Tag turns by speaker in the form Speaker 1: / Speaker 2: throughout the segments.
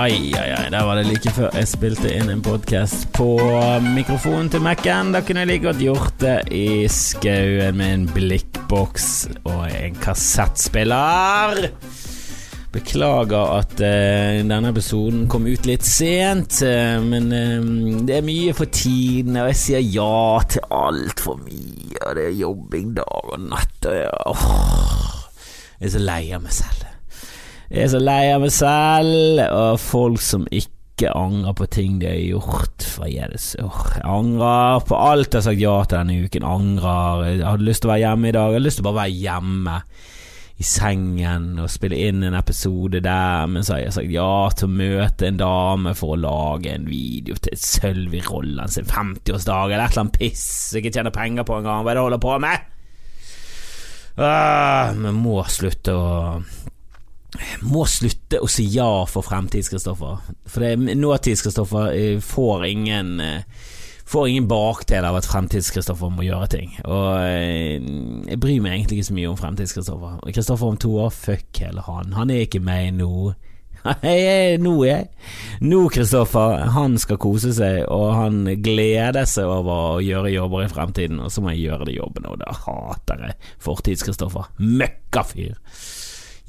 Speaker 1: Ai, ai, ai, der var det like før jeg spilte inn en podkast på mikrofonen til Mac-en. Da kunne jeg like godt gjort det i skauen med en blikkboks og en kassettspiller. Beklager at uh, denne episoden kom ut litt sent, uh, men uh, det er mye for tiden, og jeg sier ja til altfor mye, og det er jobbing dag og natt, og jeg, åh, jeg er så lei av meg selv. Jeg er så lei av meg selv og folk som ikke angrer på ting de har gjort. For jeg, så, jeg angrer på alt jeg har sagt ja til denne uken. Angrer. Jeg hadde lyst til å være hjemme i dag. Jeg hadde lyst til å bare være hjemme i sengen og spille inn en episode der, men så har jeg sagt ja til å møte en dame for å lage en video til Sølvi Rolland sin 50-årsdag, eller et eller annet piss jeg ikke tjener penger på engang. Hva er det jeg holder på med? Ah, vi må slutte å må slutte å si ja for fremtids-Kristoffer. For nåtids-Kristoffer eh, får ingen eh, Får ingen bakdel av at fremtids-Kristoffer må gjøre ting. Og eh, jeg bryr meg egentlig ikke så mye om fremtids-Kristoffer. Kristoffer om to år, fuck hele han. Han er ikke meg nå. nå er jeg. Nå, Kristoffer, han skal kose seg, og han gleder seg over å gjøre jobber i fremtiden, og så må jeg gjøre de jobbene, og da hater jeg fortids-Kristoffer. Møkkafyr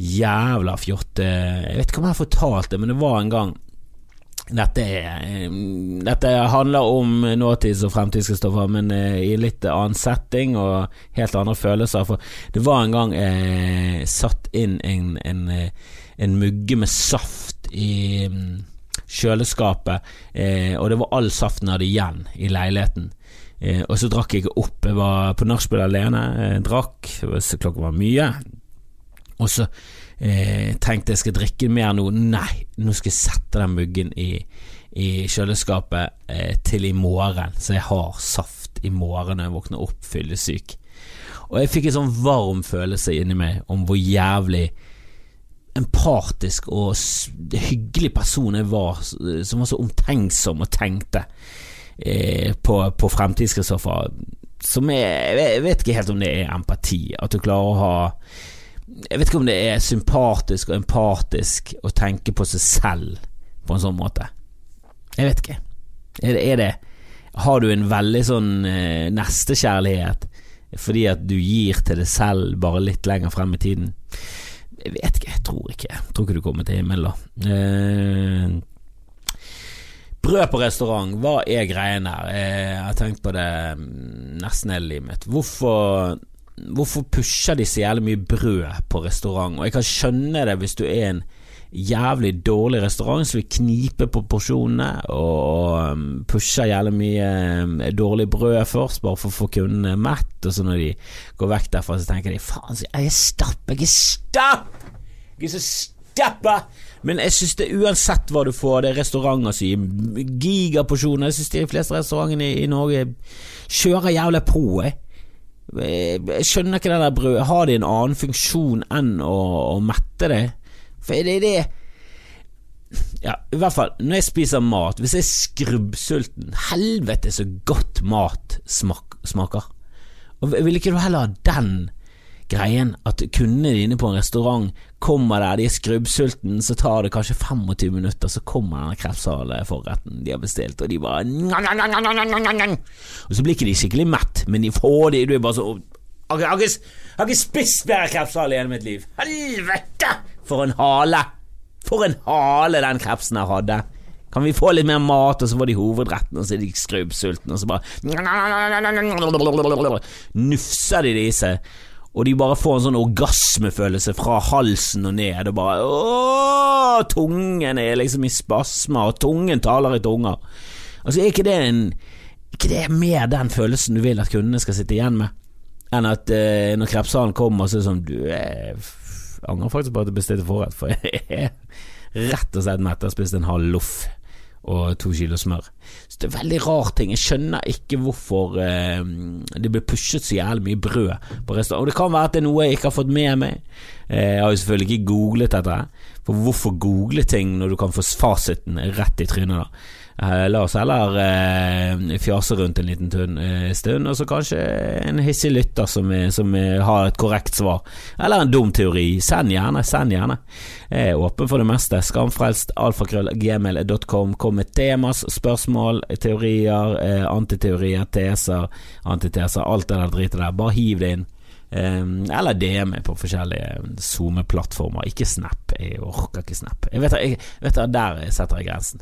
Speaker 1: jævla fjotte Jeg vet ikke om jeg har fortalt det, men det var en gang dette, dette handler om nåtids- og fremtids-Kristoffer, men eh, i litt annen setting og helt andre følelser. For det var en gang jeg satt inn en, en, en mugge med saft i mm, kjøleskapet, eh, og det var all saften jeg hadde igjen i leiligheten. Eh, og så drakk jeg opp. Jeg var på nachspiel alene, jeg drakk, klokka var mye. Og så eh, tenkte jeg skal drikke mer nå. Nei, nå skal jeg sette den muggen i, i kjøleskapet eh, til i morgen, så jeg har saft i morgen når jeg våkner opp fyllesyk. Og jeg fikk en sånn varm følelse inni meg om hvor jævlig empatisk og hyggelig person jeg var, som var så omtenksom og tenkte eh, på, på fremtids-Kristoffer. Som er Jeg vet ikke helt om det er empati, at du klarer å ha jeg vet ikke om det er sympatisk og empatisk å tenke på seg selv på en sånn måte. Jeg vet ikke. Er det, er det Har du en veldig sånn eh, nestekjærlighet fordi at du gir til deg selv bare litt lenger frem i tiden? Jeg vet ikke, jeg tror ikke. Jeg tror ikke du kommer til himmelen, da. Eh, brød på restaurant, hva er greien her? Eh, jeg har tenkt på det mm, nesten hele livet mitt. Hvorfor Hvorfor pusher de så jævlig mye brød på restaurant? Og jeg kan skjønne det hvis du er en jævlig dårlig restaurant som vil knipe på porsjonene og um, pusher jævlig mye um, dårlig brød først, bare for å få kundene mett, og så når de går vekk derfra, så tenker de faen, jeg er stapp, jeg er stapp! Jeg er så stappa! Men jeg synes det uansett hva du får, det er restauranter som gir gigaporsjoner. Jeg synes de fleste restaurantene i, Norge kjører jævlig på. Jeg. Jeg skjønner ikke det der brødet. Har de en annen funksjon enn å, å mette det? For er det Ja, i hvert fall, når jeg spiser mat, hvis jeg er skrubbsulten Helvete så godt mat smak, smaker. Og Vil ikke du heller ha den greien at kundene dine på en restaurant kommer der, de er skrubbsulten, så tar det kanskje 25 minutter, så kommer denne krepsaleforretten de har bestilt, og de bare Og så blir ikke de skikkelig mett, men de får det, du er bare så Jeg har ikke, spist bedre krepsal i hele mitt liv. Helvete! For en hale! For en hale den krepsen jeg hadde. Kan vi få litt mer mat, og så får de hovedretten, og så er de skrubbsultne, og så bare Nufser de det i seg og de bare får en sånn orgasmefølelse fra halsen og ned, og bare ååå, tungen er liksom i spasmer, og tungen taler i tunger. Altså, er ikke det en ikke det mer den følelsen du vil at kundene skal sitte igjen med, enn at eh, når krepsalen kommer, så er det sånn Du, jeg angrer faktisk på at jeg bestilte forrett, for jeg er rett og slett mett. Jeg har spist en halv loff og to kilo smør. Så Det er veldig rar ting. Jeg skjønner ikke hvorfor eh, det blir pushet så jævlig mye brød på restaurant. Og det kan være at det er noe jeg ikke har fått med meg. Eh, jeg har jo selvfølgelig ikke googlet dette. For hvorfor google ting når du kan få fasiten rett i trynet? da la oss heller eh, fjase rundt en liten tun, eh, stund, og så kanskje en hissig lytter som, som, har et korrekt svar. Eller en dum teori. Send gjerne, send gjerne. Jeg er åpen for det meste. Skamfrelst, alfakrøll, Kom med temas, spørsmål, teorier, eh, antiteorier, teser, antiteser, alt det der dritet der. Bare hiv det inn. Eh, eller DM på forskjellige SoMe-plattformer. Ikke Snap. Jeg orker ikke Snap. Jeg vet, jeg, vet Der setter jeg grensen.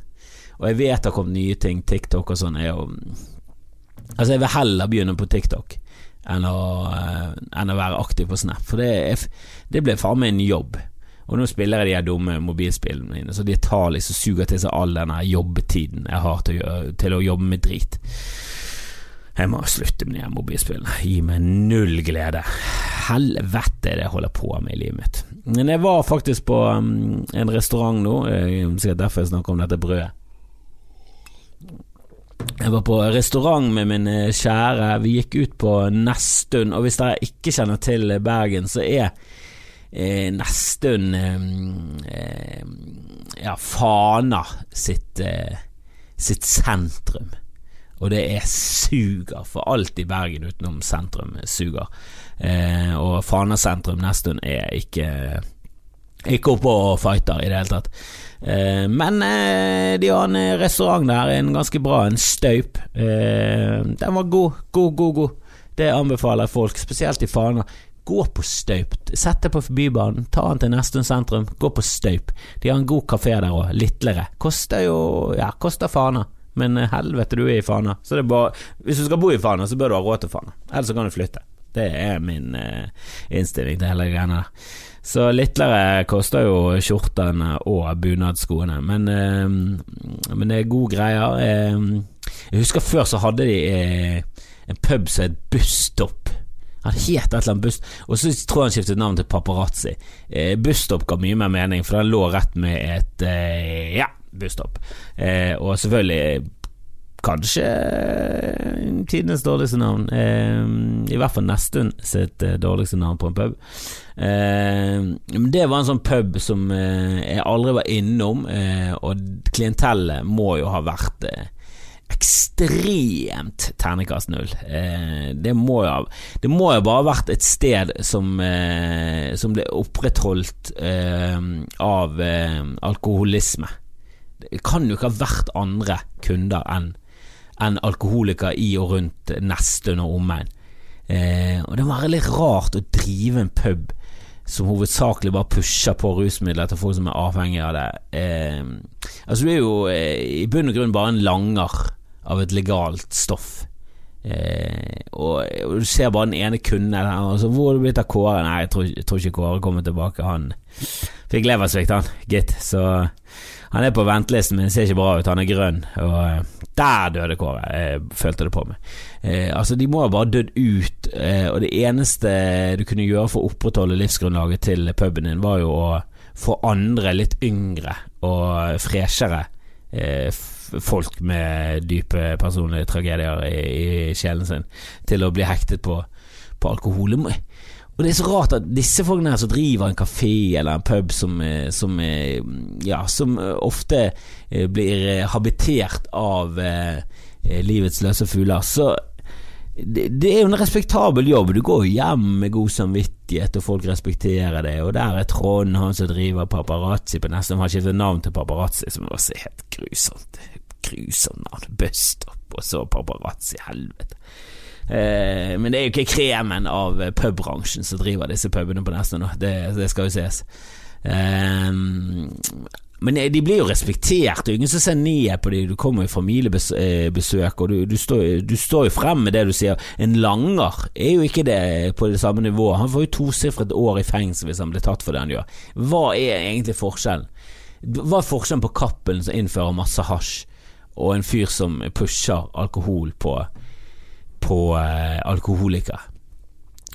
Speaker 1: Og jeg vet det har kommet nye ting. TikTok og sånn er jo Altså, jeg vil heller begynne på TikTok enn å, uh, enn å være aktiv på Snap, for det, er, det ble faen meg en jobb. Og nå spiller jeg de her dumme mobilspillene mine, så de tar liksom suger til seg all denne jobbetiden jeg har til å, til å jobbe med drit. Jeg må slutte med de her mobilspillene. Gi meg null glede. Helvete er det jeg holder på med i livet mitt. Men jeg var faktisk på um, en restaurant nå, sikkert derfor jeg snakker om dette brødet. Jeg var på restaurant med min eh, kjære. Vi gikk ut på Nestun, og hvis dere ikke kjenner til Bergen, så er eh, Nestun eh, eh, ja, Fana sitt, eh, sitt sentrum. Og det er suger, for alt i Bergen utenom sentrum suger. Eh, og Fana sentrum Nestun er ikke ikke opp og fighter i det hele tatt. Eh, men eh, de har en restaurant der, en ganske bra, en Staup. Eh, den var god, god, god, god. Det anbefaler folk, spesielt i Fana. Gå på Staup. Sett deg på Bybanen, ta den til Nestun sentrum, gå på Staup. De har en god kafé der òg, Litlere. Koster jo ja, koster Fana. Men helvete, du er i Fana. Så det er bare Hvis du skal bo i Fana, så bør du ha råd til Fana. Ellers så kan du flytte. Det er min eh, innstilling til hele greiene der. Så litlere koster jo skjortene og bunadsskoene, men, eh, men, det er gode greier. Eh, jeg husker før så hadde de eh, en pub som het Busstopp. Han het et eller annet Buss Og så tror jeg han skiftet navn til Paparazzi. Eh, Busstopp ga mye mer mening, for den lå rett med et eh, ja, busstopp. Eh, og selvfølgelig kanskje tidenes dårligste navn. Eh, I hvert fall Nestun sitt eh, dårligste navn på en pub. Eh, det var en sånn pub som eh, jeg aldri var innom, eh, og klientellet må jo ha vært eh, ekstremt ternekast null. det Det må jo bare ha vært et sted som, som ble opprettholdt av alkoholisme. Det kan jo ikke ha vært andre kunder enn enn alkoholiker i og rundt Nesttun og omegn. Eh, og det må være litt rart å drive en pub som hovedsakelig bare pusher på rusmidler til folk som er avhengige av det. Eh, altså Du er jo eh, i bunn og grunn bare en langer av et legalt stoff. Eh, og, og, du ser bare den ene kunden altså, 'Hvor er det blitt av Kåre?' Nei, jeg tror, jeg tror ikke Kåre kommer tilbake. Han fikk leversvikt, han, gitt. Så han er på ventelisten, men det ser ikke bra ut. Han er grønn. Og eh, der døde Kåre, følte det på meg. Eh, altså, de må ha bare dødd ut, eh, og det eneste du kunne gjøre for å opprettholde livsgrunnlaget til puben din, var jo å få andre, litt yngre og freshere eh, folk med dype personlige tragedier i, i sjelen sin, til å bli hektet på, på alkohol. Og det er så rart at disse folkene her som driver en kafé eller en pub som, eh, som, eh, ja, som eh, ofte blir habitert av livets løse fugler, så det, det, er jo en respektabel jobb. Du går hjem med god samvittighet, og folk respekterer det. Og der er Trond, han som driver paparazzi på nesten har skiftet navn til paparazzi, som også er helt grusomt. Grusomt navn. Bustopp, og så paparazzi. Helvete. Eh, men det er jo ikke kremen av pubbransjen som driver disse pubene på Nesna nå, det, det, skal jo ses. Eh, men de blir jo respektert, og ingen som ser ned på dem. Du kommer i familiebesøk, og du, du, står, du, står, jo frem med det du sier. En langer er jo ikke det på det samme nivået. Han får jo tosifret år i fengsel hvis han blir tatt for det han gjør. Hva er egentlig forskjellen? Hva er forskjellen på Cappelen som innfører masse hasj, og en fyr som pusher alkohol på på eh, alkoholikere.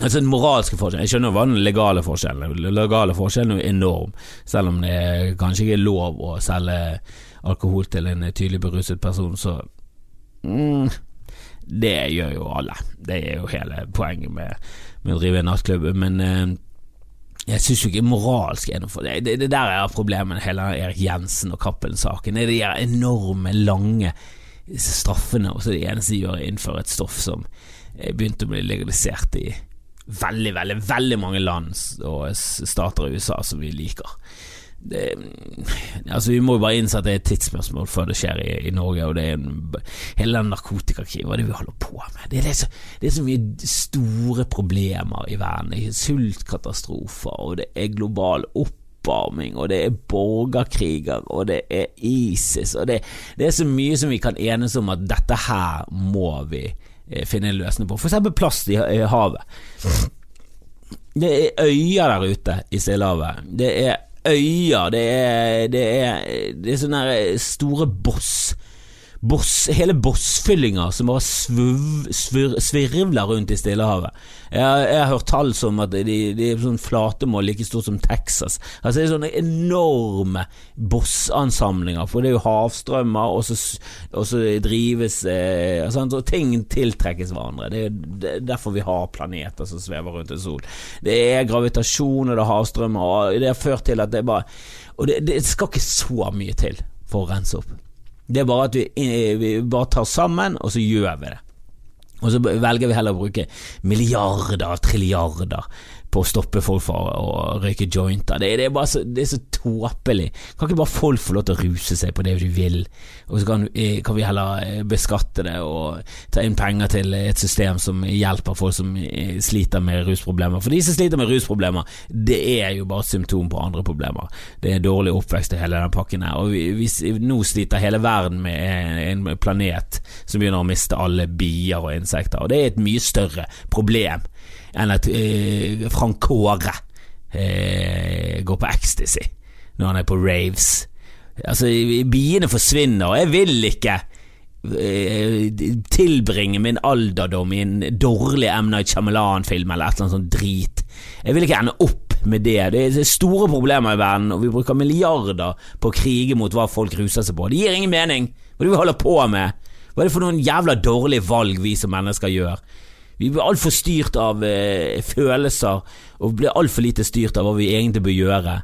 Speaker 1: Altså den moralske forskjellen Jeg skjønner hva den legale forskjellen Den legale forskjellen er enorm, selv om det kanskje ikke er lov å selge alkohol til en tydelig beruset person, så mm, Det gjør jo alle. Det er jo hele poenget med, med å drive en nattklubb. Men, eh, jeg syns jo ikke moralsk er noe for det. Det, det der er problemet med hele Erik Jensen og Cappelen-saken. Det er de enorme, lange straffene, og så det eneste de gjør, er å innføre et stoff som begynte å bli legalisert i veldig, veldig, veldig mange land og stater i USA som vi liker. Det, altså Vi må jo bare innse at det er et tidsspørsmål før det skjer i, i Norge. Og det er en, Hele den narkotikakrigen, hva er det vi holder på med? Det er, så, det er så mye store problemer i verden. Det er sultkatastrofer, og det er global oppvarming, og det er borgerkriger, og det er ISIS, og det, det er så mye som vi kan enes om at dette her må vi eh, finne en løsning på. For eksempel plast i, i havet. Det er øyer der ute i Stillehavet. Det er øyer, det er, det er, det er sånne store boss boss, hele bossfyllinger som bare svirvler rundt i Stillehavet. Jeg, jeg, har hørt tall som at de, de er sånn flatemål like stort som Texas. Altså Det er sånne enorme bossansamlinger, for det er jo havstrømmer, og så, og så drives eh, altså, Ting tiltrekkes hverandre. Det er, det er derfor vi har planeter som svever rundt en sol. Det er gravitasjon, og det er havstrømmer, og det har ført til at det er bare Og det, det skal ikke så mye til for å rense opp. Det er bare at vi, eh, vi bare tar sammen, og så gjør vi det. Og så velger vi heller å bruke milliarder, trilliarder på å stoppe folk fra å røyke jointer. Det, det, er så, det er så tåpelig. Kan ikke bare folk få lov til å ruse seg på det de vil, og så kan, eh, kan, vi heller eh, beskatte det og ta inn penger til et system som hjelper folk som eh, sliter med rusproblemer. For de som sliter med rusproblemer, det er jo bare et symptom på andre problemer. Det er dårlig oppvekst i hele den pakken her. Og vi, vi, nå sliter hele verden med en planet som begynner å miste alle bier og insekter, og det er et mye større problem enn at eh, Frank Kåre eh, går på ecstasy når han er på raves. Altså, biene forsvinner, og jeg vil ikke eh, tilbringe min alderdom i en dårlig M. Night Shyamalan-film eller et eller annet sånt drit. Jeg vil ikke ende opp med det. Det er store problemer i verden, og vi bruker milliarder på å krige mot hva folk ruser seg på. Det gir ingen mening. Hva er det vi holder på med? Hva er det for noen jævla dårlige valg vi som mennesker gjør? Vi blir altfor styrt av eh, følelser, og blir altfor lite styrt av hva vi egentlig bør gjøre.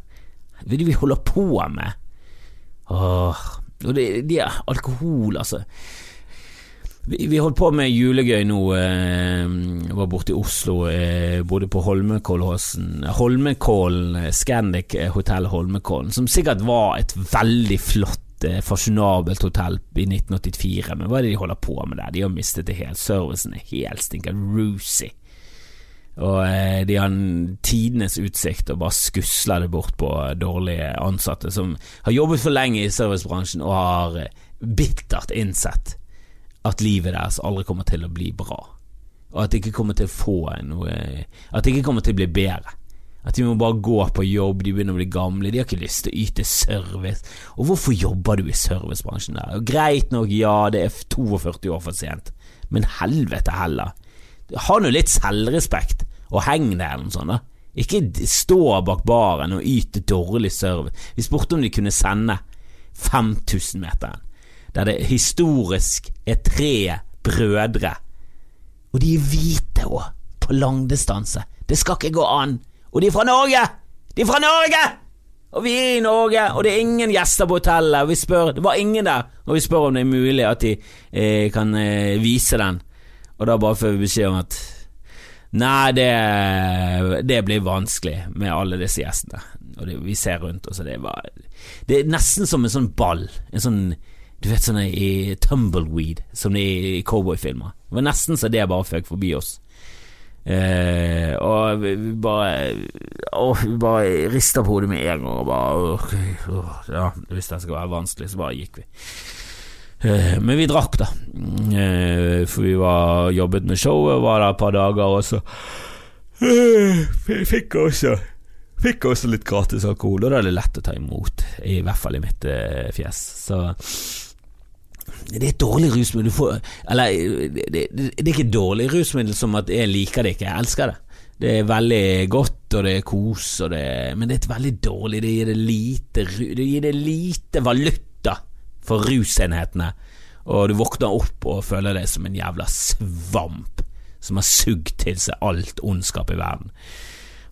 Speaker 1: Hva er det vi holder på med? Åh, og det, det er alkohol, altså. Vi, holdt på med julegøy nå. Eh, var borte i Oslo, eh, bodde på Holmenkollåsen Holmenkollen, Scandic hotell Holmenkollen, som sikkert var et veldig flott eh, fasjonabelt hotell i 1984, men hva er det de holder på med der? De har mistet det helt. Servicen er helt stinker roosy. Og eh, de har tidenes utsikt og bare skusler det bort på dårlige ansatte som har jobbet for lenge i servicebransjen og har eh, bittert innsett at livet deres aldri kommer til å bli bra. Og at det ikke kommer til å få noe At det ikke kommer til å bli bedre. At de må bare gå på jobb, de begynner å bli gamle, de har ikke lyst til å yte service. Og hvorfor jobber du i servicebransjen der? Greit nok, ja, det er 42 år for sent, men helvete heller. Ha nå litt selvrespekt, og heng deg eller noe sånt, da. Ikke stå bak baren og yte dårlig service. Vi spurte om de kunne sende 5000-meteren, der det historisk er tre brødre, og de er hvite òg, på langdistanse. Det skal ikke gå an. Og de er fra Norge! De er fra Norge! Og vi er i Norge, og det er ingen gjester på hotellet. Og Vi spør, det var ingen der, og vi spør om det er mulig at de eh, kan eh, vise den. Og da bare får vi beskjed om at Nei, det, det blir vanskelig med alle disse gjestene. Og det, vi ser rundt oss, og det bare Det er nesten som en sånn ball. En sånn Du vet sånn i tumbleweed, som det er i cowboyfilmer. Det var nesten så det bare føk forbi oss. Eh, og vi bare Åh, vi bare rista på hodet med en gang og bare øh, øh, Ja, hvis det skal være vanskelig, så bare gikk vi. Eh, men vi drakk, da. Eh, for vi var jobbet med showet, var der et par dager, og så eh, fikk også Fikk også litt gratis alkohol, og da er det lett å ta imot, i hvert fall i mitt fjes. Så det er et dårlig rusmiddel. Får, eller det, det, det, er ikke et dårlig rusmiddel som at jeg liker det ikke, jeg elsker det. Det er veldig godt, og det er kos, og det, men det er et veldig dårlig Det gir det lite, det gir det lite valuta for rusenhetene. Og du våkner opp og føler deg som en jævla svamp som har sugd til seg alt ondskap i verden.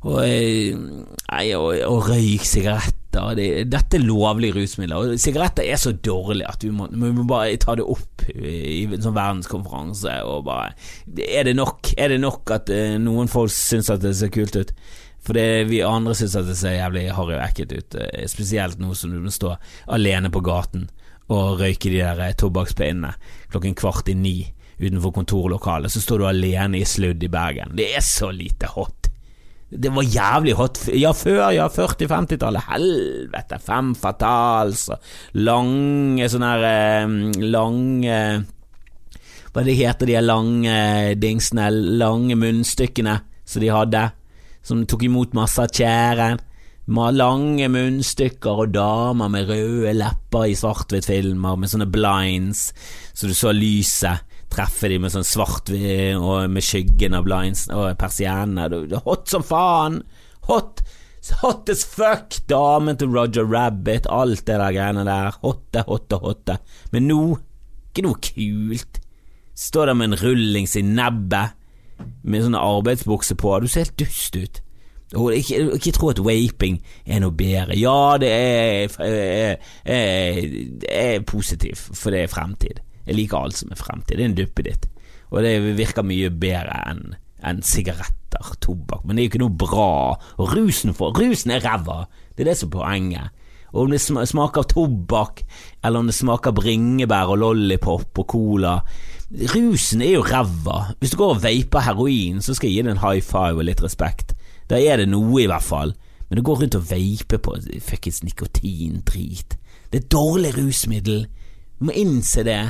Speaker 1: Og, eh, nei, og, og røyk sigaretter. Det, dette er lovlige rusmidler. Og sigaretter er så dårlig at vi må, vi må bare ta det opp i en sånn verdenskonferanse og bare Er det nok, er det nok at uh, noen folk syns at det ser kult ut? For det, vi andre syns at det ser jævlig harry og ekkelt ut, uh, spesielt nå som du må stå alene på gaten og røyke de der tobakkspinnene klokken kvart i ni utenfor kontorlokalet. Så står du alene i sludd i Bergen. Det er så lite hot. Det var jævlig hot. Ja, før, ja, 40-50-tallet. Helvete, fem fatals lange sånne her Lange Hva det heter de lange dingsene, lange munnstykkene som de hadde, som tok imot masse av tjæren. Lange munnstykker og damer med røde lepper i svart-hvitt-filmer med sånne blinds, så du så lyset treffe de med sånn svart og med skyggen av blinds og persiennene. Er hot som faen! Hot! Hot as fuck! Damen til Roger Rabbit, alt det der greiene der. Hotte, hotte, hotte. Men nå, ikke noe kult. Står der med en rullings i nebbet, med sånne arbeidsbukser på. Du ser helt dust ut. Og ikke, ikke tro at vaping er noe bedre. Ja, det er, er, er, er positivt, for det er fremtid. Jeg liker alt som er fremtid. Det er en duppe ditt. Og det virker mye bedre enn enn sigaretter, tobakk. Men det er jo ikke noe bra. Og rusen, for, rusen er ræva. Det er det som er poenget. Og om det smaker tobakk, eller om det smaker bringebær og lollipop og cola Rusen er jo ræva. Hvis du går og vaper heroin, så skal jeg gi deg en high five og litt respekt. Da er det noe, i hvert fall. Men du går rundt og vaper på fuckings nikotindrit Det er dårlig rusmiddel. Du må innse det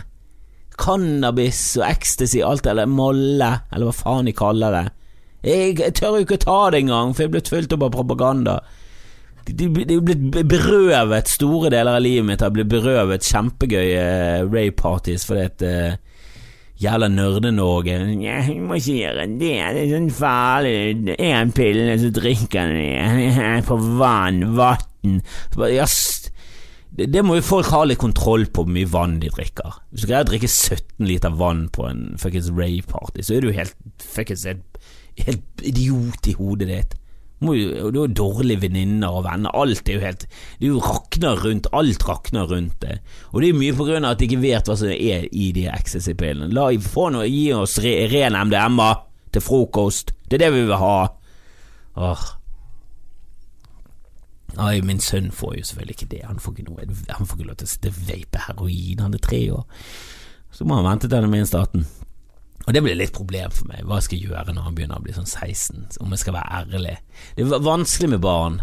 Speaker 1: cannabis og ecstasy, alt eller molle, eller hva faen de kaller det. Jeg, jeg tør jo ikke ta det engang, for jeg er blitt fulgt opp av propaganda. De, de, er blitt berøvet store deler av livet mitt, har blitt berøvet kjempegøye uh, rave-parties fordi at uh, Jævla Nerde-Norge. Jeg må ikke gjøre det, det er sånn farlig. Én pille, så drikker han det. På vann, vann. Ja, det, det, må jo folk ha litt kontroll på hvor mye vann de drikker. Hvis du greier å drikke 17 liter vann på en fuckings rave-party, så er du helt fuckings helt, idiot i hodet ditt. Du har dårlige venninner og venner, alt er jo helt Det er rakner rundt, alt rakner rundt det. Og det er mye på grunn av at de ikke vet hva som er i de ecstasy-pillene. La få noe, gi oss re, ren MDMA til frokost, det er det vi vil ha. Åh Nei, min sønn får jo selvfølgelig ikke det. Han får ikke, noe, han får ikke lov til å sitte og vape heroin, han er tre år. Så må han vente til han er minst 18. Og det blir litt problem for meg. Hva skal jeg gjøre når han begynner å bli sånn 16, om jeg skal være ærlig? Det er vanskelig med barn.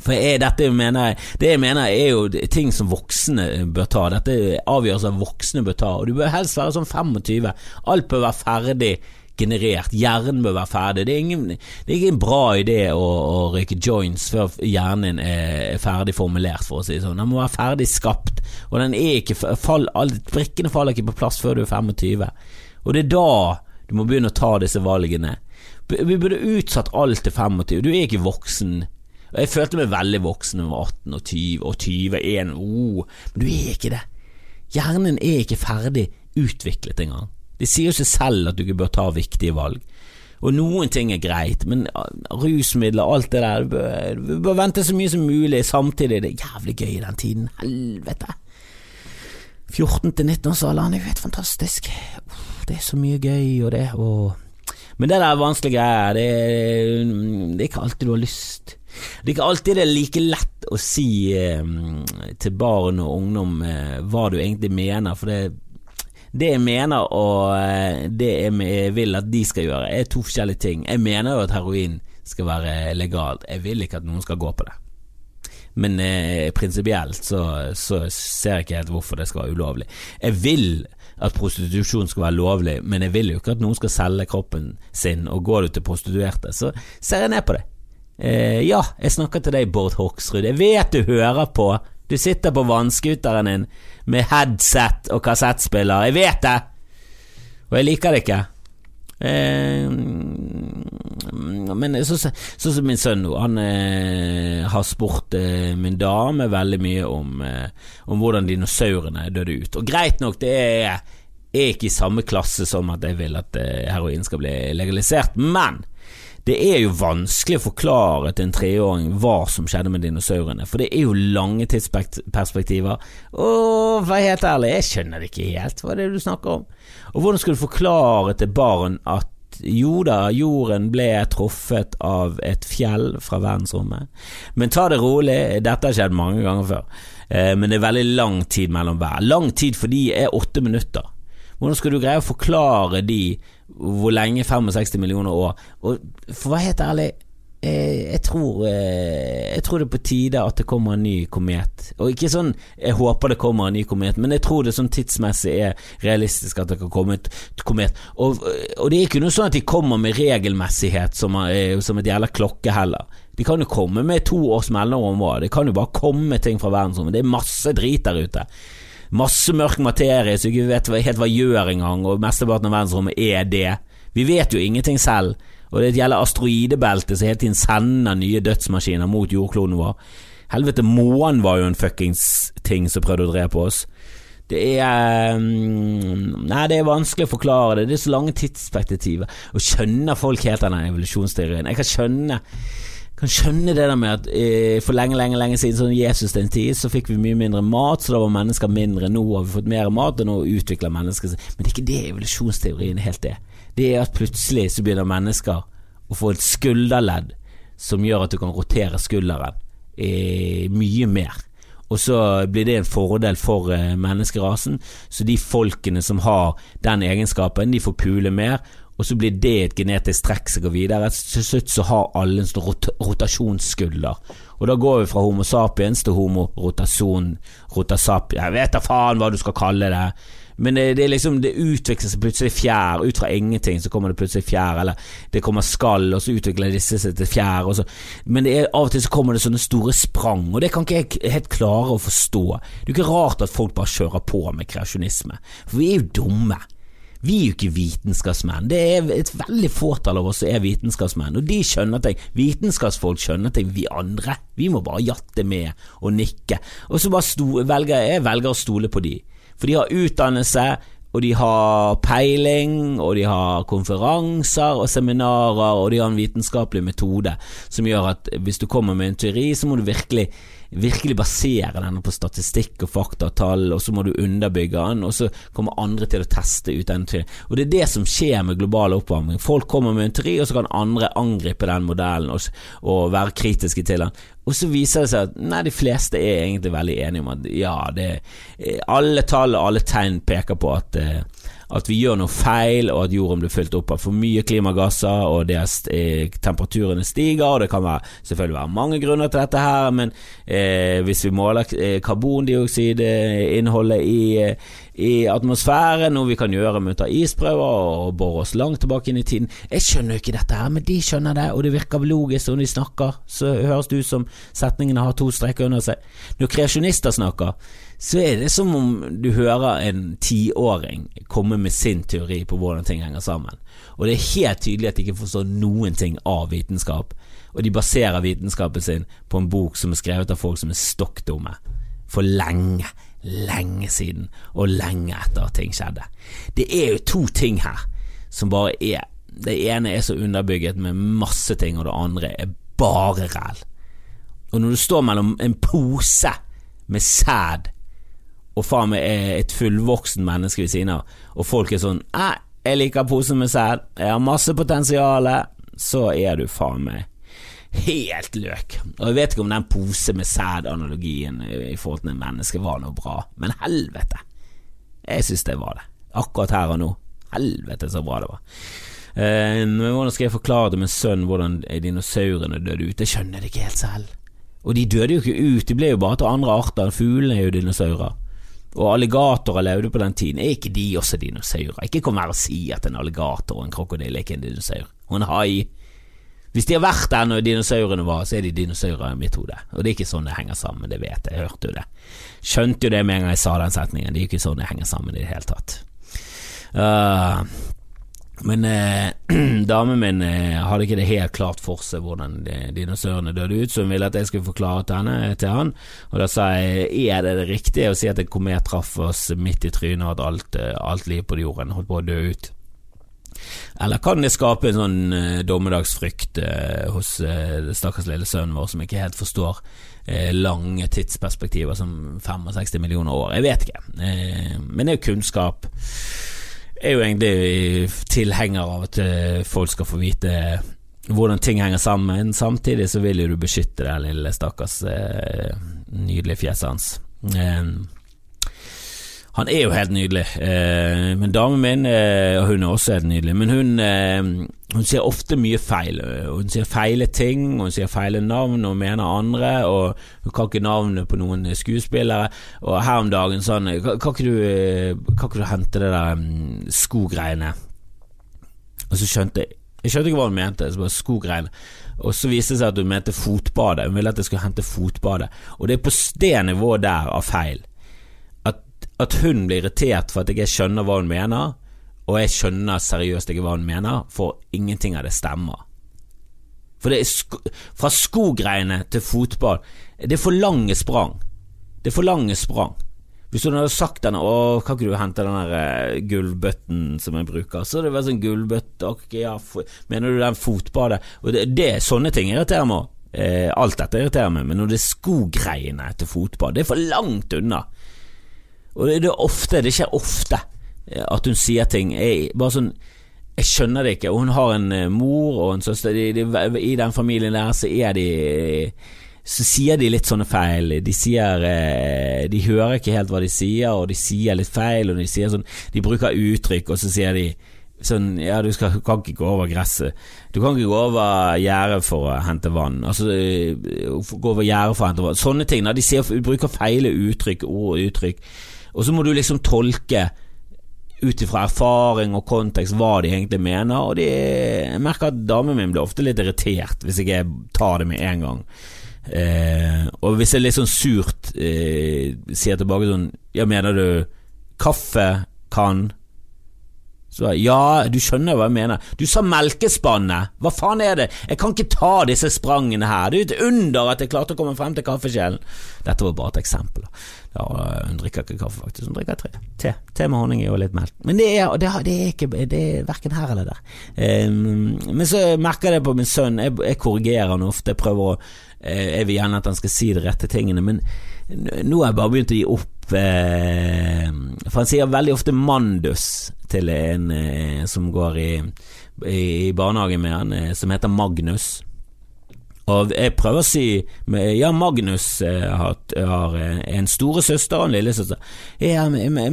Speaker 1: For jeg, dette jeg Det jeg mener er jo ting som voksne bør ta. Dette er avgjørelser voksne bør ta. Og du bør helst være sånn 25. Alt bør være ferdig generert. Hjernen bør være ferdig. Det er ingen, det er ingen bra idé å, å, røyke joints før hjernen er ferdig formulert, for å si det sånn. Den må være ferdig skapt, og den er ikke fall, alle, brikkene faller ikke på plass før du er 25. Og det er da du må begynne å ta disse valgene. Vi burde utsatt alt til 25. Du er ikke voksen. Jeg følte meg veldig voksen da jeg var 18 og 20 og 21, oh, men du er ikke det. Hjernen er ikke ferdig utviklet engang. Det sier jo seg selv at du ikke bør ta viktige valg. Og noen ting er greit, men rusmidler og alt det der Du bør, du bør vente så mye som mulig. Samtidig er det jævlig gøy i den tiden. Helvete. 14 til 19-årsalderen er jo helt fantastisk. Det er så mye gøy og det og Men det der er vanskelige greier. Det, det, er ikke alltid du har lyst. Det er ikke alltid det er like lett å si eh, til barn og ungdom eh, hva du egentlig mener, for det det jeg mener og eh, det jeg vil at de skal gjøre, er to forskjellige ting. Jeg mener jo at heroin skal være legalt. Jeg vil ikke at noen skal gå på det. Men eh, prinsipielt så, så, ser jeg ikke helt hvorfor det skal være ulovlig. Jeg vil at prostitusjon skal være lovlig, men jeg vil jo ikke at noen skal selge kroppen sin, og går du til prostituerte, så ser jeg ned på det. Eh, ja, jeg snakker til deg, Bård Hoksrud. Jeg vet du hører på. Du sitter på vannskuteren din med headset og kassettspiller. Jeg vet det! Og jeg liker det ikke. Eh, men sånn som så, så min sønn nå, han eh, har spurt eh, min dame veldig mye om, eh, om hvordan dinosaurene døde ut. Og greit nok, det er, er ikke i samme klasse som at jeg vil at eh, heroin skal bli legalisert, men Det er jo vanskelig å forklare til en treåring hva som skjedde med dinosaurene, for det er jo lange tidsperspektiver. Og vær helt ærlig, jeg skjønner det ikke helt, hva er det du snakker om? Og hvordan skal du forklare til barn at jo da, jorden ble truffet av et fjell fra verdensrommet, men ta det rolig, dette har skjedd mange ganger før, eh, men det er veldig lang tid mellom hver. Lang tid for de er åtte minutter. Hvordan skal du greie å forklare de hvor lenge 65 millioner år? Og for å være helt ærlig, eh, jeg tror, eh, jeg tror det er på tide at det kommer en ny komet. Og ikke sånn jeg håper det kommer en ny komet, men jeg tror det sånn tidsmessig er realistisk at det kan komme et komet. Og, og det er ikke noe sånn at de kommer med regelmessighet som, eh, som et jævla klokke heller. De kan jo komme med to års mellomrom òg. Det kan jo bare komme ting fra verdensrommet. Det er masse drit der ute masse mørk materie så vi vet helt hva gjør engang, og mesteparten av verdensrommet er det. Vi vet jo ingenting selv, og det gjelder asteroidebeltet som hele tiden sender nye dødsmaskiner mot jordkloden vår. Helvete, månen var jo en fuckings ting som prøvde å drepe oss. Det er um, Nei, det er vanskelig å forklare det. Det er så lange tidsperspektiver. Og skjønner folk helt denne evolusjonsteorien? Jeg kan skjønne kan skjønne det der med at eh, for lenge, lenge lenge siden, sånn Jesus den tid, så fikk vi mye mindre mat, så da var mennesker mindre. Nå har vi fått mer mat, og nå utvikler mennesker seg Men det er ikke det evolusjonsteorien helt er. Det er at plutselig så begynner mennesker å få et skulderledd som gjør at du kan rotere skulderen eh, mye mer. Og så blir det en fordel for eh, menneskerasen. Så de folkene som har den egenskapen, de får pule mer, og så blir det et genetisk trekk som går videre. Til slutt så har alle en rot rotasjonsskulder. Og da går vi fra Homo sapiens til homo rotasjon rotasapien Jeg vet da faen hva du skal kalle det. Men det, det, liksom, det utvikler seg plutselig fjær. Ut fra ingenting så kommer det plutselig fjær, eller det kommer skall, og så utvikler disse seg til fjær. Men er, av og til så kommer det sånne store sprang, og det kan ikke jeg helt klare å forstå. Det er jo ikke rart at folk bare kjører på med kreasjonisme, for vi er jo dumme. Vi er jo ikke vitenskapsmenn. Det er et veldig fåtall av oss som er vitenskapsmenn, og de skjønner ting. Vitenskapsfolk skjønner ting, vi andre, vi må bare jatte med og nikke. Og så bare velger jeg velger å stole på de, for de har utdannelse, og de har peiling, og de har konferanser og seminarer, og de har en vitenskapelig metode som gjør at hvis du kommer med en teori, så må du virkelig virkelig basere denne på statistikk og fakta og tall, og så må du underbygge den, og så kommer andre til å teste ut den teorien. Og det er det som skjer med global oppvarming. Folk kommer med en teori, og så kan andre angripe den modellen og, og være kritiske til den. Og så viser det seg at nei, de fleste er egentlig veldig enige om at ja, det, alle tall og alle tegn peker på at eh, at vi gjør noe feil, og at jorden blir fylt opp av for mye klimagasser, og det er, temperaturene stiger. og Det kan være, selvfølgelig være mange grunner til dette her, men eh, hvis vi måler eh, karbondioksidinnholdet i, eh, i atmosfæren, noe vi kan gjøre med å ta isprøver og bore oss langt tilbake inn i tiden Jeg skjønner jo ikke dette her, men de skjønner det, og det virker logisk når de snakker. Så høres det ut som setningene har to streker under seg. Når kreasjonister snakker, så er det som om du hører en tiåring komme med sin teori på hvordan ting henger sammen. Og det er helt tydelig at de ikke forstår noen ting av vitenskap, og de baserer vitenskapen sin på en bok som er skrevet av folk som er stokk dumme. For lenge, lenge siden, og lenge etter at ting skjedde. Det er jo to ting her som bare er Det ene er så underbygget med masse ting, og det andre er bare ræl. Og når du står mellom en pose med sæd og faen meg er et fullvoksen menneske ved siden av, og folk er sånn jeg liker posen med sæd, jeg har masse potensial, så er du faen meg helt løk. Og jeg vet ikke om den pose med sæd-analogien i forhold til en menneske var noe bra, men helvete. Jeg syns det var det. Akkurat her og nå. Helvete så bra det var. Eh, hvordan skal jeg forklare til min sønn hvordan dinosaurene døde ut? Det skjønner jeg ikke helt selv. Og de døde jo ikke ut, de ble jo bare til andre arter. Fuglene er jo dinosaurer. Og alligatorer levde på den tiden. Er ikke de også dinosaurer? Ikke kom her og si at en alligator og en krokodille er ikke en dinosaur. Og en hai. Hvis de har vært der når dinosaurene var, så er de dinosaurer i mitt hode. Og det er ikke sånn det henger sammen, det vet jeg, jeg hørte jo det. Skjønte jo det med en gang jeg sa den setningen, det er ikke sånn det henger sammen i det hele tatt. Uh, men eh, damen min eh, hadde ikke det helt klart for seg hvordan dinosaurene døde ut, så hun ville at jeg skulle forklare til henne til han. Og da sa jeg er det det riktige å si at en komet traff oss midt i trynet, og at alt, eh, alt liv på jorden holdt på å dø ut? Eller kan det skape en sånn uh, dommedagsfrykt uh, hos uh, stakkars lille sønnen vår som ikke helt forstår uh, lange tidsperspektiver som 65 millioner år? Jeg vet ikke. men det er jo kunnskap. Jeg er jo egentlig tilhenger av at folk skal få vite hvordan ting henger sammen. Samtidig så vil jo du beskytte det lille stakkars nydelige fjeset hans. Han er jo helt nydelig, eh, men damen min, eh, hun er også helt nydelig, men hun, eh, hun sier ofte mye feil. Hun sier feile ting, hun sier feile navn og mener andre, og hun kan ikke navnet på noen skuespillere. Og her om dagen sånn Kan, ikke, du, eh, kan ikke du hente det der um, skogreiene? Og så skjønte jeg Jeg skjønte ikke hva hun mente, så bare skogreiene. Og så viste det seg at hun mente fotbadet. Hun ville at jeg skulle hente fotbadet. Og det er på det nivået der av feil at hun blir irritert for at jeg skjønner hva hun mener, og jeg skjønner seriøst ikke hva hun mener, for ingenting av det stemmer. For det er sko fra skogreiene til fotball Det er for lange sprang. Det er for lange sprang. Hvis hun hadde sagt denne Å, kan ikke du hente den der uh, gullbøtten som jeg bruker? Så det var sånn gullbøtte okay, ja, Mener du den fotbadet? Og det, det Sånne ting irriterer meg. Eh, alt dette irriterer meg, men når det er skogreiene til fotball, det er for langt unna. Og det, det, er ofte, det skjer ofte eh, at hun sier ting jeg, bare sånn Jeg skjønner det ikke. Hun har en eh, mor og en søster. De, de, I den familien der så er de Så sier de litt sånne feil. De sier eh, De hører ikke helt hva de sier, og de sier litt feil, og de sier sånn De bruker uttrykk, og så sier de sånn Ja, du skal, kan ikke gå over gresset. Du kan ikke gå over gjerdet for å hente vann. Altså gå over gjerdet for å hente vann. Sånne ting. De sier, bruker feile uttrykk, ord og uttrykk. Og så må du liksom tolke ut ifra erfaring og kontekst hva de egentlig mener, og de, jeg merker at damen min blir ofte litt irritert hvis ikke jeg tar det med en gang. Eh, og hvis jeg litt sånn surt eh, sier tilbake sånn Ja, mener du kaffe kan så ja, du skjønner hva jeg mener. Du sa melkespannet. Hva faen er det? Jeg kan ikke ta disse sprangene her. Det er jo et under at jeg klarte å komme frem til kaffekjelen. Dette var bare et eksempel. Ja, hun drikker ikke kaffe, faktisk. Hun drikker tre. Te. Te med honning og litt melk. Men det er, det, det er ikke Det er verken her eller der. Um, men så merker jeg det på min sønn. Jeg, jeg korrigerer han ofte. Jeg prøver å Jeg vil gjerne at han skal si de rette tingene, men nå har jeg bare begynt å gi opp. Eh, for han sier veldig ofte mandus til en eh, som går i, i, barnehagen med han, eh, som heter Magnus. Og jeg prøver å si Ja, Magnus har, har en storesøster og en lillesøster. Ja,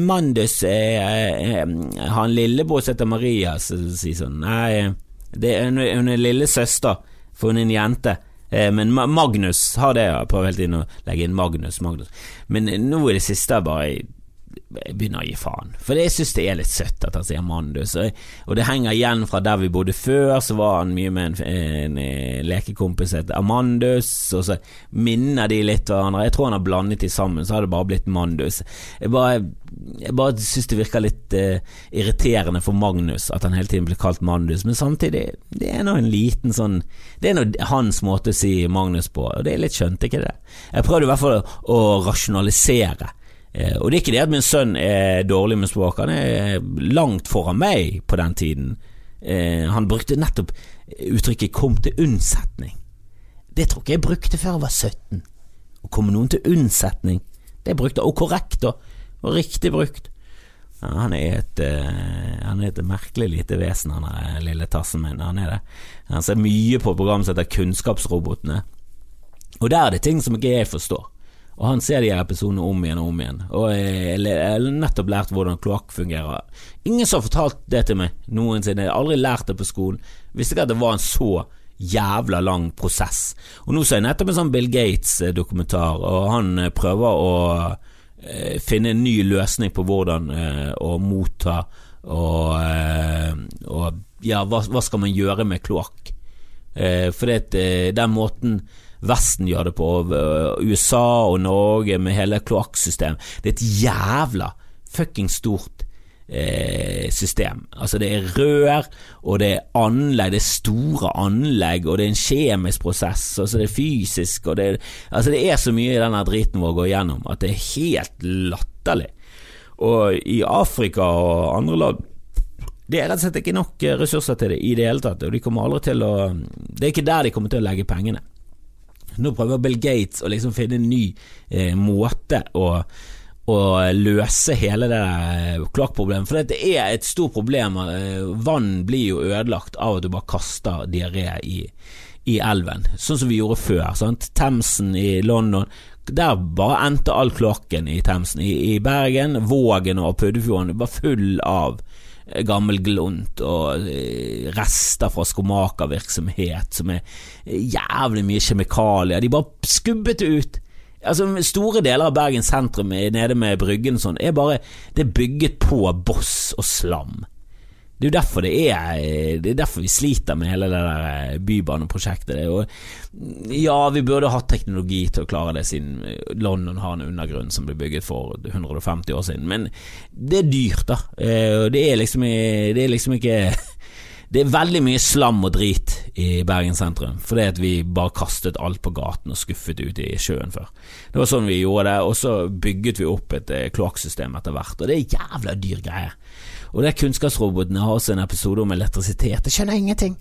Speaker 1: Mandus har en lillebror som heter Maria, så sier sånn Nei, det er, hun er lillesøster, for hun er en jente. Eh, men Magnus har det, jeg prøver hele tiden å legge inn Magnus, Magnus. Men nå i det siste bare jeg begynner å gi faen. For jeg synes det er litt søtt at han sier Mandus. Og det henger igjen fra der vi bodde før, så var han mye med en, en, en lekekompis het Amandus, og så minner de litt hverandre. Jeg tror han har blandet de sammen, så har det bare blitt Mandus. Jeg bare, jeg bare synes det virker litt uh, irriterende for Magnus at han hele tiden blir kalt Mandus, men samtidig, det er nå en liten sånn Det er nå hans måte å si Magnus på, og det er litt skjønt, ikke det? Jeg prøvde i hvert fall å rasjonalisere Eh, og det er ikke det at min sønn er dårlig med språk, han er langt foran meg på den tiden. Eh, han brukte nettopp uttrykket 'kom til unnsetning'. Det tror ikke jeg brukte før jeg var 17. Å komme noen til unnsetning, det brukte jeg, Og korrekt, og, og riktig brukt. Ja, han, er et, uh, han er et merkelig lite vesen, han er lille tassen min. Han er det. Han ser mye på program som heter Kunnskapsrobotene, og der er det ting som ikke jeg forstår. Og han ser de episodene om igjen og om igjen. Og jeg har nettopp lært hvordan kloakk fungerer. Ingen som har fortalt det til meg noensinne. Jeg har aldri lært det på skolen. Visste ikke at det var en så jævla lang prosess. Og nå så jeg nettopp en sånn Bill Gates-dokumentar, og han eh, prøver å eh, finne en ny løsning på hvordan eh, å motta og, og ja, hva, hva, skal man gjøre med kloakk? For det, den måten Vesten gjør det på, USA og Norge med hele kloakksystemet. Det er et jævla fucking stort eh, system. Altså det er rør, og det er anlegg, det er store anlegg, og det er en kjemisk prosess, og så det er fysisk, og det er Altså det er så mye i denne driten vår å gå gjennom at det er helt latterlig. Og i Afrika og andre land Det er rett og slett ikke nok eh, ressurser til det i det hele tatt, og de kommer aldri til å Det er ikke der de kommer til å legge pengene. Nå prøver Bill Gates å liksom finne en ny eh, måte å, å, løse hele det kloakkproblemet. For det er et stort problem. Eh, vann blir jo ødelagt av at du bare kaster diaré i, i elven, sånn som vi gjorde før. Sant? Themsen i London der bare endte all kloakken i Themsen. I, I, Bergen, Vågen og Puddefjorden var full av gammel glunt og eh, rester fra skomakervirksomhet som er eh, jævlig mye kjemikalier. De bare skubbet det ut. Altså Store deler av Bergen sentrum nede med Bryggen og sånn er bare Det er bygget på boss og slam. Det er jo derfor det er Det er derfor vi sliter med hele det der eh, bybaneprosjektet. ja, vi burde hatt teknologi til å klare det, siden London har en undergrunn som ble bygget for 150 år siden. Men det er dyrt, da. Eh, det er liksom, det er liksom ikke Det er veldig mye slam og drit i Bergen sentrum, fordi at vi bare kastet alt på gaten og skuffet ut i sjøen før. Det var sånn vi gjorde det, og så bygget vi opp et eh, kloakksystem etter hvert, og det er jævla dyr greie. Og det kunnskapsrobotene har også en episode om elektrisitet. Jeg skjønner ingenting.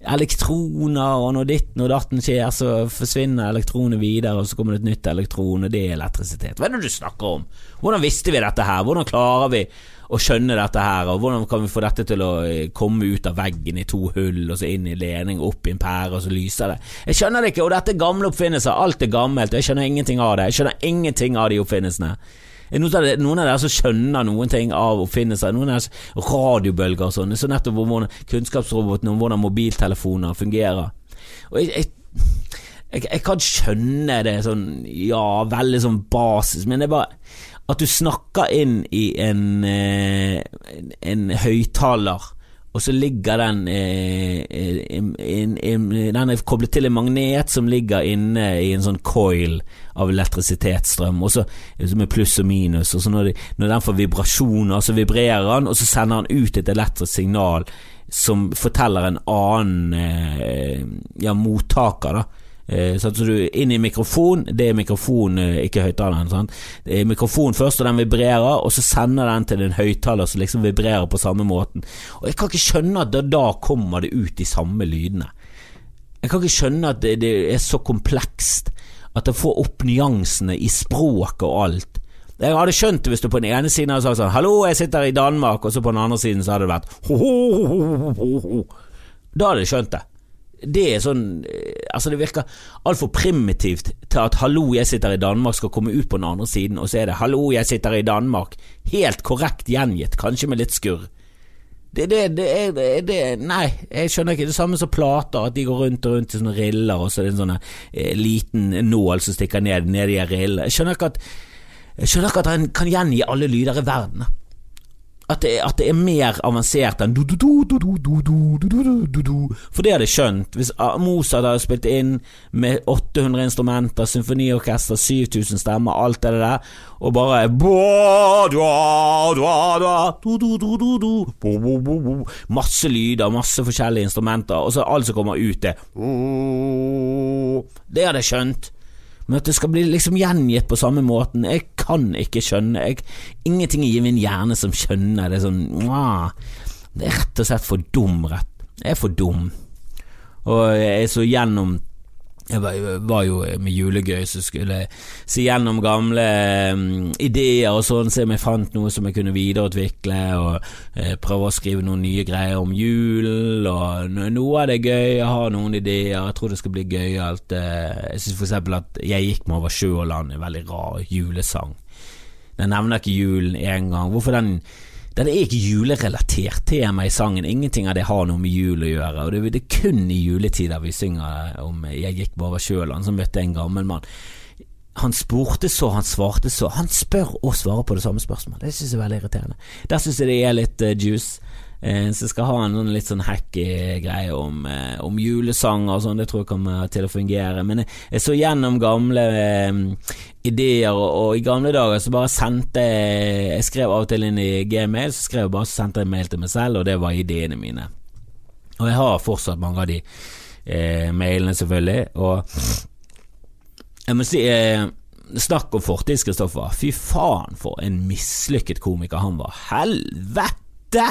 Speaker 1: Elektroner, og når ditt når datten skjer, så forsvinner elektronet videre, og så kommer det et nytt elektron, og det er elektrisitet. Hva er det du snakker om? Hvordan visste vi dette her? Hvordan klarer vi å skjønne dette her, og hvordan kan vi få dette til å eh, komme ut av veggen i to hull, og så inn i ledning, opp i en pære, og så lyser det? Jeg skjønner det ikke, og dette er gamle oppfinnelser, alt er gammelt, og jeg skjønner ingenting av det. Jeg skjønner ingenting av de oppfinnelsene. Noen av, dere som skjønner noen ting av oppfinnelser, noen av dere radiobølger og sånn, så nettopp om kunnskapsroboten om hvordan mobiltelefoner fungerer. Og jeg, jeg, jeg, jeg, kan skjønne det sånn, ja, veldig sånn basis, men det er bare at du snakker inn i en, eh, en, en høyttaler og så ligger den eh, in, in, in, Den er koblet til en magnet som ligger inne i en sånn coil av elektrisitetsstrøm, og så med pluss og minus. Og så når, de, når den får vibrasjoner, så vibrerer den, og så sender den ut et elektrisk signal som forteller en annen eh, ja, mottaker, da Eh, så du inn i mikrofon, det er mikrofon, eh, ikke høyttaleren. Det er mikrofon først, og den vibrerer, og så sender den til en høyttaler som liksom vibrerer på samme måten. Og jeg kan ikke skjønne at da, da kommer det ut de samme lydene. Jeg kan ikke skjønne at det, det er så komplekst, at det får opp nyansene i språket og alt. Jeg hadde skjønt det hvis du på den ene siden hadde sagt sånn 'Hallo, jeg sitter i Danmark', og så på den andre siden så hadde det vært ho, ho, ho, Da hadde jeg skjønt det det er sånn eh, Altså, det virker altfor primitivt til at 'hallo, jeg sitter i Danmark' skal komme ut på den andre siden, og så er det 'hallo, jeg sitter i Danmark'. Helt korrekt gjengitt, kanskje med litt skurr. Det, det, det, er, det, Nei, jeg skjønner ikke. Det samme som plater, at de går rundt og rundt i sånne riller, og så er det en sånn eh, liten nål som stikker ned ned i rillene. Jeg skjønner ikke at jeg skjønner ikke at han kan gjengi alle lyder i verden at det, at det, er mer avansert enn For det hadde jeg skjønt. Hvis Mozart hadde spilt inn med 800 instrumenter, symfoniorkester, 7000 stemmer, alt det der, og bare Masse lyder, masse forskjellige instrumenter, og så alt som kommer ut, det Det hadde jeg skjønt. Men at det skal bli liksom gjengitt på samme måten, jeg kan ikke skjønne. Jeg, ingenting i min hjerne som skjønner det sånn Det er rett og slett for dum, rett. Jeg er for dum. Og jeg er så gjennom jeg var jo med julegøy, så skulle jeg se gjennom gamle um, ideer og sånn, se om jeg fant noe som jeg kunne videreutvikle, og uh, prøve å skrive noen nye greier om julen, og noe av det er gøy, jeg har noen ideer, jeg tror det skal bli gøyalt. Uh, jeg synes for eksempel at Jeg gikk meg over sjø og land, en veldig rar julesang. Den nevner ikke julen engang. Hvorfor den det er ikke julerelatert tema i sangen. Ingenting av det har noe med jul å gjøre. Og Det er kun i juletider vi synger om 'Jeg gikk bare sjøl', han som møtte en gammel mann. Han spurte så, han svarte så. Han spør og svarer på det samme spørsmålet. Det synes jeg er veldig irriterende. Der synes jeg det er litt uh, juice. Eh, så jeg skal ha en sånn litt sånn hacky greie om, eh, om julesanger og sånn, det tror jeg kommer til å fungere. Men jeg, jeg så gjennom gamle eh, ideer, og, og, i gamle dager så bare sendte jeg Jeg skrev av og til inn i gmail, så skrev jeg bare så sendte jeg mail til meg selv, og det var ideene mine. Og jeg har fortsatt mange av de eh, mailene, selvfølgelig, og jeg må si eh, Snakk om fortid, Kristoffer. Fy faen for en mislykket komiker han var. Helvete!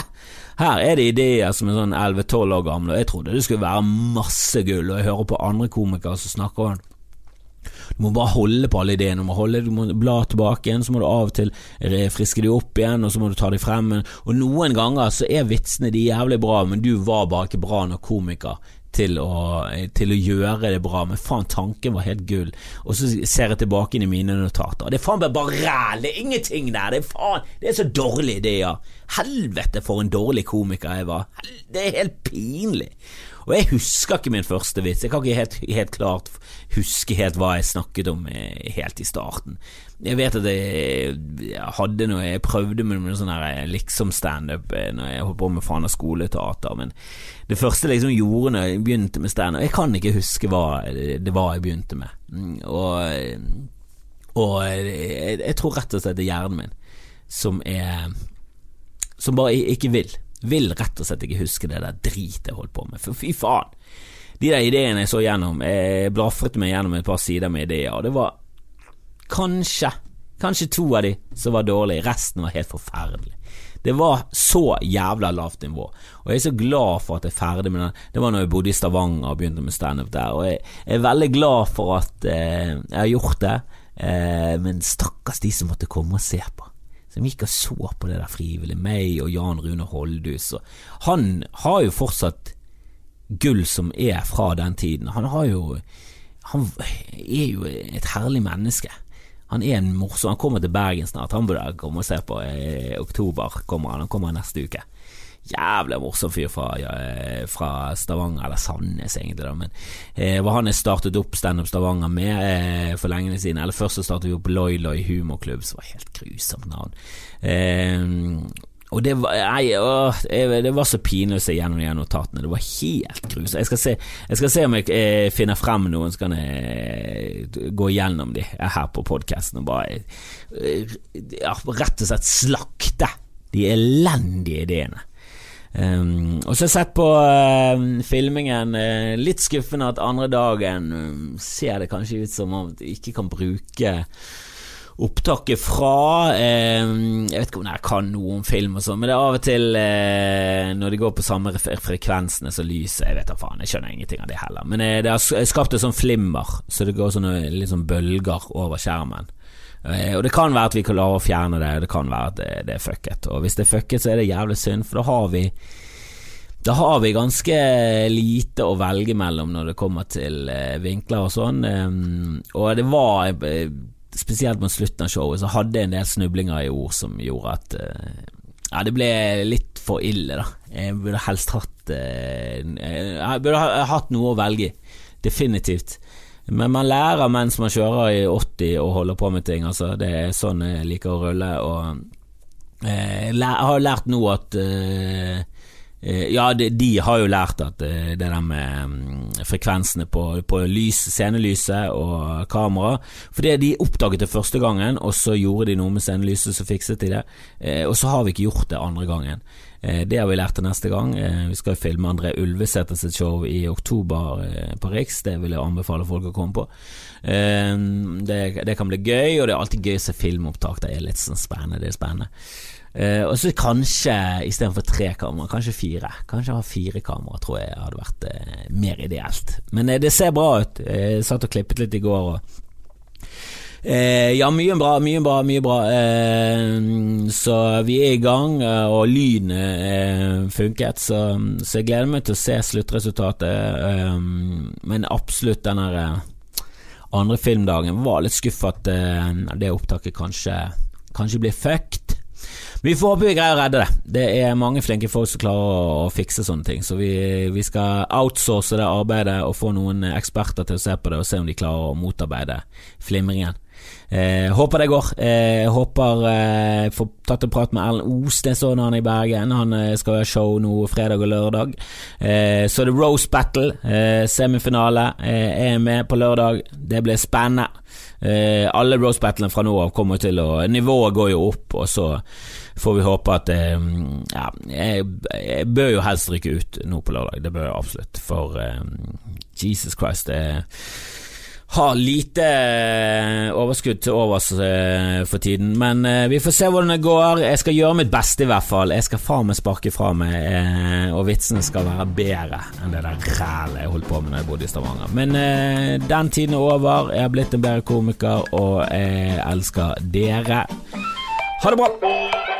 Speaker 1: Her er det ideer som er sånn 11-12 år gamle, og jeg trodde det skulle være masse gull, og jeg hører på andre komikere som snakker om du må bare holde på alle ideene. Du må, holde, du må bla tilbake igjen, så må du av og til friske de opp igjen, og så må du ta de frem. Og noen ganger så er vitsene de jævlig bra, men du var bare ikke bra nok komiker til å, til å, gjøre det bra, men faen, tanken var helt gull. Og så ser jeg tilbake inn i mine notater, det er faen bare ræl, det er ingenting der, det er faen, det er så dårlige ideer. Helvete for en dårlig komiker jeg var, det er helt pinlig. Og jeg husker ikke min første vits, jeg kan ikke helt, helt klart huske helt hva jeg snakket om eh, helt i starten. Jeg vet at jeg, hadde noe Jeg prøvde med noe sånn eh, liksom-standup eh, når jeg holdt på med faen av skoleteater, men det første liksom gjorde når jeg begynte med standup Jeg kan ikke huske hva det var jeg begynte med. Mm, og, og jeg, jeg tror rett og slett det er hjernen min som er Som bare ikke vil. Vil rett og slett ikke huske det der dritet jeg holdt på med, for fy faen. De der ideene jeg så gjennom, jeg blafret meg gjennom et par sider med ideer, og det var kanskje, kanskje to av de som var dårlige, resten var helt forferdelig. Det var så jævla lavt nivå, og jeg er så glad for at jeg er ferdig med den. Det var når jeg bodde i Stavanger og begynte med standup der, og jeg er veldig glad for at eh, jeg har gjort det, eh, men stakkars de som måtte komme og se på som gikk og så på det der frivillig, meg og Jan Rune Holdhus. han har jo fortsatt gull som er fra den tiden. Han har jo Han er jo et herlig menneske. Han er en morsom Han kommer til Bergen snart. Han burde komme og se på. I oktober kommer han. Han kommer neste uke jævlig morsom fyr fra, ja, fra, Stavanger, eller Sandnes egentlig, da. Men eh, hva han startet opp Standup Stavanger med eh, for lenge siden. Eller først så startet vi opp Loi Loi humorklubb, som var helt grusomt navn. Eh, og det var, nei, det var så pinlig å se gjennom de notatene. Det var helt grusomt. Jeg, skal se, jeg skal se om jeg eh, finner frem noen, så kan jeg eh, gå gjennom de her på podkasten og bare eh, ja, rett og slett slakte de elendige ideene. Um, og så har jeg sett på uh, filmingen. Uh, litt skuffende at andre dagen um, ser det kanskje ut som om Du ikke kan bruke opptaket fra Jeg vet ikke om jeg kan noe om film og sånn, men det er av og til eh, når de går på samme frekvensene som lyset Jeg vet da faen, jeg skjønner ingenting av det heller. Men det har skapt et sånn flimmer, så det går sånne sånn bølger over skjermen. Eh, og Det kan være at vi kan klare å fjerne det, det kan være at det, det er fucket. Og Hvis det er fucket, så er det jævlig synd, for da har vi da har vi ganske lite å velge mellom når det kommer til eh, vinkler og sånn. Um, og det var eh, Spesielt mot slutten av showet så hadde jeg en del snublinger i ord som gjorde at Ja, det ble litt for ille, da. Jeg burde helst hatt Jeg burde hatt noe å velge Definitivt. Men man lærer mens man kjører i 80 og holder på med ting. Altså, det er sånn jeg liker å rulle. Og eh, jeg har lært nå at eh, eh, ja, de, har jo lært at det der med um, frekvensene på, på lys, scenelyset og kamera Fordi de oppdaget det første gangen, og så gjorde de noe med scenelyset, så fikset de det. og så har vi ikke gjort det andre gangen. Eh, det har vi lært til neste gang. Eh, vi skal filme André Ulvesæter sitt show i oktober eh, på Riks. Det vil jeg anbefale folk å komme på. Det, det, kan bli gøy, og det er alltid gøy å se filmopptak. Det er litt sånn spennende. Det er spennende. og så kanskje istedenfor tre kamera, kanskje fire. Kanskje ha fire kamera, tror jeg hadde vært mer ideelt. Men det ser bra ut. Jeg satt og klippet litt i går. og Eh, ja, mye bra, mye bra, mye bra. Eh, så vi er i gang, eh, og lyden eh, funket. Så, så, jeg gleder meg til å se sluttresultatet. Eh, men absolutt den eh, andre filmdagen var litt skuffa at det opptaket kanskje, kanskje blir fucked. Vi får håpe vi greier å redde det. Det er mange flinke folk som klarer å, å fikse sånne ting. Så vi, vi, skal outsource det arbeidet og få noen eksperter til å se på det og se om de klarer å motarbeide flimringen. Eh, håper det går. Eh, håper eh, får tatt en prat med Erlend Os, det så han i Bergen. Han eh, skal ha show nå fredag og lørdag. Eh, så det er Rose Battle, eh, semifinale. er med på lørdag. Det blir spennende. alle Rose Battlene fra nå av kommer til å Nivået går jo opp, og så får vi håpe at Ja, jeg, jeg, bør jo helst rykke ut nå på lørdag. Det bør jeg absolutt. For Jesus Christ, det er har lite eh, overskudd til overs eh, for tiden, men eh, vi får se hvordan det går. Jeg skal gjøre mitt beste, i hvert fall. Jeg skal faen meg sparke fra meg, og vitsene skal være bedre enn det der rælet jeg holdt på med da jeg bodde i Stavanger. Men den tiden er over. Jeg har blitt en bedre komiker, og jeg elsker dere. Ha det bra!